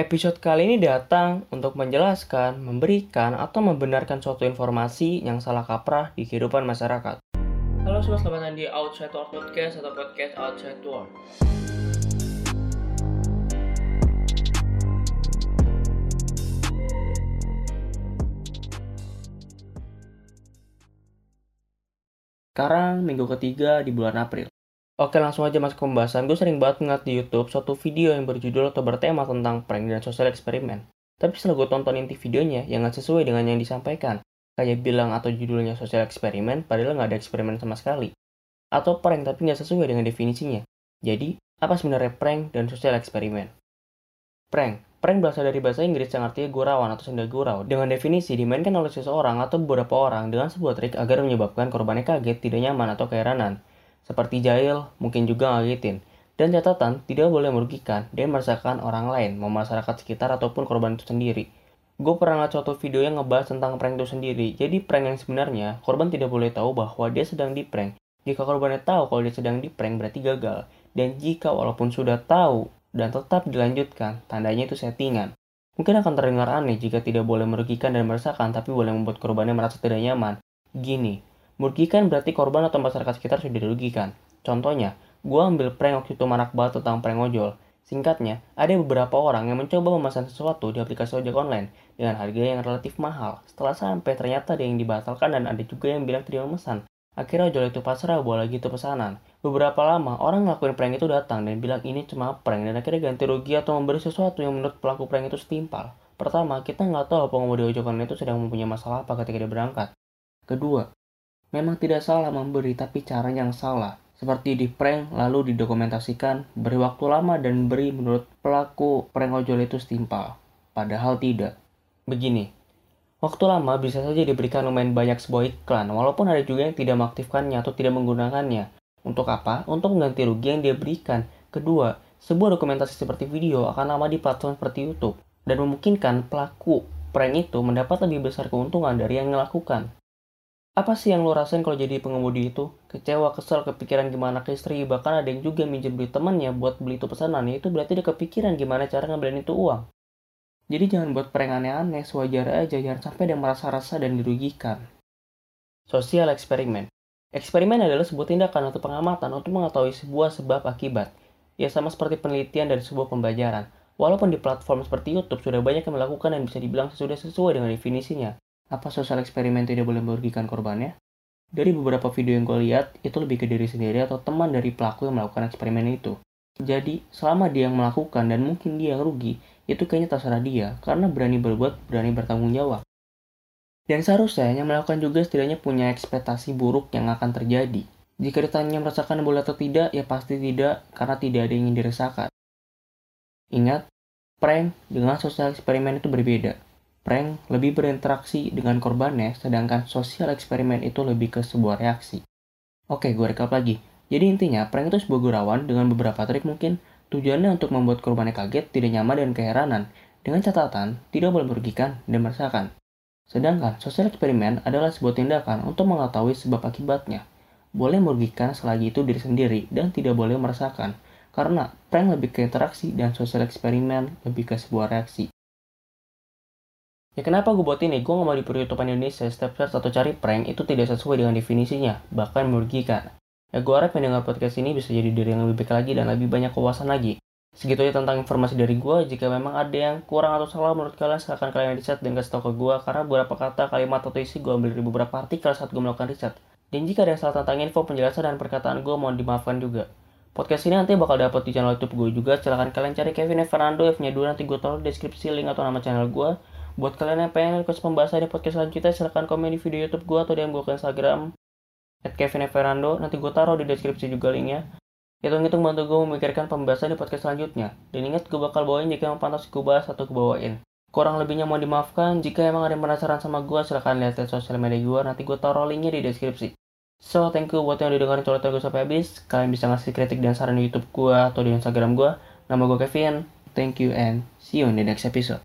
Episode kali ini datang untuk menjelaskan, memberikan, atau membenarkan suatu informasi yang salah kaprah di kehidupan masyarakat. Halo semua, selamat datang di Outside World Podcast atau Podcast Outside World. Sekarang minggu ketiga di bulan April. Oke langsung aja masuk ke pembahasan. Gue sering banget ngeliat di YouTube suatu video yang berjudul atau bertema tentang prank dan sosial eksperimen. Tapi setelah gue tonton inti videonya yang nggak sesuai dengan yang disampaikan, kayak bilang atau judulnya sosial eksperimen padahal nggak ada eksperimen sama sekali. Atau prank tapi nggak sesuai dengan definisinya. Jadi, apa sebenarnya prank dan sosial eksperimen? Prank. Prank berasal dari bahasa Inggris yang artinya gurauan atau senda gurau. Dengan definisi dimainkan oleh seseorang atau beberapa orang dengan sebuah trik agar menyebabkan korbannya kaget, tidak nyaman, atau keheranan seperti jahil, mungkin juga ngagetin. Dan catatan, tidak boleh merugikan dan meresahkan orang lain, masyarakat sekitar ataupun korban itu sendiri. Gue pernah lihat suatu video yang ngebahas tentang prank itu sendiri. Jadi prank yang sebenarnya, korban tidak boleh tahu bahwa dia sedang di prank. Jika korbannya tahu kalau dia sedang di prank berarti gagal. Dan jika walaupun sudah tahu dan tetap dilanjutkan, tandanya itu settingan. Mungkin akan terdengar aneh jika tidak boleh merugikan dan meresahkan, tapi boleh membuat korbannya merasa tidak nyaman. Gini, Merugikan berarti korban atau masyarakat sekitar sudah dirugikan. Contohnya, gue ambil prank waktu itu marak banget tentang prank ojol. Singkatnya, ada beberapa orang yang mencoba memesan sesuatu di aplikasi ojek online dengan harga yang relatif mahal. Setelah sampai, ternyata ada yang dibatalkan dan ada juga yang bilang tidak memesan. Akhirnya ojol itu pasrah bawa lagi itu pesanan. Beberapa lama, orang ngelakuin prank itu datang dan bilang ini cuma prank dan akhirnya ganti rugi atau memberi sesuatu yang menurut pelaku prank itu setimpal. Pertama, kita nggak tahu pengemudi ojek online itu sedang mempunyai masalah apa ketika dia berangkat. Kedua, Memang tidak salah memberi, tapi cara yang salah. Seperti di prank, lalu didokumentasikan, beri waktu lama dan beri menurut pelaku prank ojol itu setimpal. Padahal tidak. Begini, waktu lama bisa saja diberikan lumayan banyak sebuah iklan, walaupun ada juga yang tidak mengaktifkannya atau tidak menggunakannya. Untuk apa? Untuk mengganti rugi yang dia berikan. Kedua, sebuah dokumentasi seperti video akan lama di platform seperti YouTube dan memungkinkan pelaku prank itu mendapat lebih besar keuntungan dari yang melakukan. Apa sih yang lo rasain kalau jadi pengemudi itu? Kecewa, kesel, kepikiran gimana ke istri, bahkan ada yang juga minjem duit temannya buat beli itu pesanan, ya itu berarti dia kepikiran gimana cara ngambilin itu uang. Jadi jangan buat prank aneh-aneh, sewajar aja, jangan sampai dia merasa rasa dan dirugikan. Sosial eksperimen. Eksperimen adalah sebuah tindakan atau pengamatan untuk mengetahui sebuah sebab akibat. Ya sama seperti penelitian dari sebuah pembelajaran. Walaupun di platform seperti YouTube sudah banyak yang melakukan dan bisa dibilang sudah sesuai dengan definisinya. Apa sosial eksperimen tidak boleh merugikan korbannya? Dari beberapa video yang gue lihat, itu lebih ke diri sendiri atau teman dari pelaku yang melakukan eksperimen itu. Jadi, selama dia yang melakukan dan mungkin dia yang rugi, itu kayaknya terserah dia, karena berani berbuat, berani bertanggung jawab. Dan seharusnya yang melakukan juga setidaknya punya ekspektasi buruk yang akan terjadi. Jika ditanya merasakan boleh atau tidak, ya pasti tidak, karena tidak ada yang ingin dirasakan. Ingat, prank dengan sosial eksperimen itu berbeda. Prank lebih berinteraksi dengan korbannya, sedangkan sosial eksperimen itu lebih ke sebuah reaksi. Oke, gue rekap lagi. Jadi intinya, prank itu sebuah gurauan dengan beberapa trik mungkin tujuannya untuk membuat korbannya kaget, tidak nyaman, dan keheranan. Dengan catatan, tidak boleh merugikan dan meresahkan. Sedangkan sosial eksperimen adalah sebuah tindakan untuk mengetahui sebab akibatnya. Boleh merugikan selagi itu diri sendiri dan tidak boleh meresahkan. Karena prank lebih ke interaksi dan sosial eksperimen lebih ke sebuah reaksi. Ya kenapa gue buat ini? Gue gak mau di peryoutuban Indonesia step search atau cari prank itu tidak sesuai dengan definisinya, bahkan merugikan. Ya gue harap mendengar podcast ini bisa jadi diri yang lebih baik lagi dan lebih banyak kewasan lagi. Segitu aja tentang informasi dari gue. Jika memang ada yang kurang atau salah menurut kalian, silahkan kalian riset dan kasih tau ke gue. Karena beberapa kata, kalimat, atau isi gue ambil dari beberapa artikel saat gue melakukan riset. Dan jika ada yang salah tentang info, penjelasan, dan perkataan gue, mohon dimaafkan juga. Podcast ini nanti bakal dapat di channel YouTube gue juga. Silahkan kalian cari Kevin Fernando, F-nya 2, nanti gue taruh deskripsi link atau nama channel gue. Buat kalian yang pengen request pembahasan di podcast selanjutnya, silahkan komen di video YouTube gue atau DM gue ke Instagram at Kevin Everando. Nanti gue taruh di deskripsi juga linknya. Hitung-hitung bantu gue memikirkan pembahasan di podcast selanjutnya. Dan ingat gue bakal bawain jika yang pantas gue bahas atau gue bawain. Kurang lebihnya mohon dimaafkan. Jika emang ada yang penasaran sama gue, silahkan lihat di sosial media gue. Nanti gue taruh linknya di deskripsi. So, thank you buat yang udah dengerin cerita gue sampai habis. Kalian bisa ngasih kritik dan saran di YouTube gue atau di Instagram gue. Nama gue Kevin. Thank you and see you in the next episode.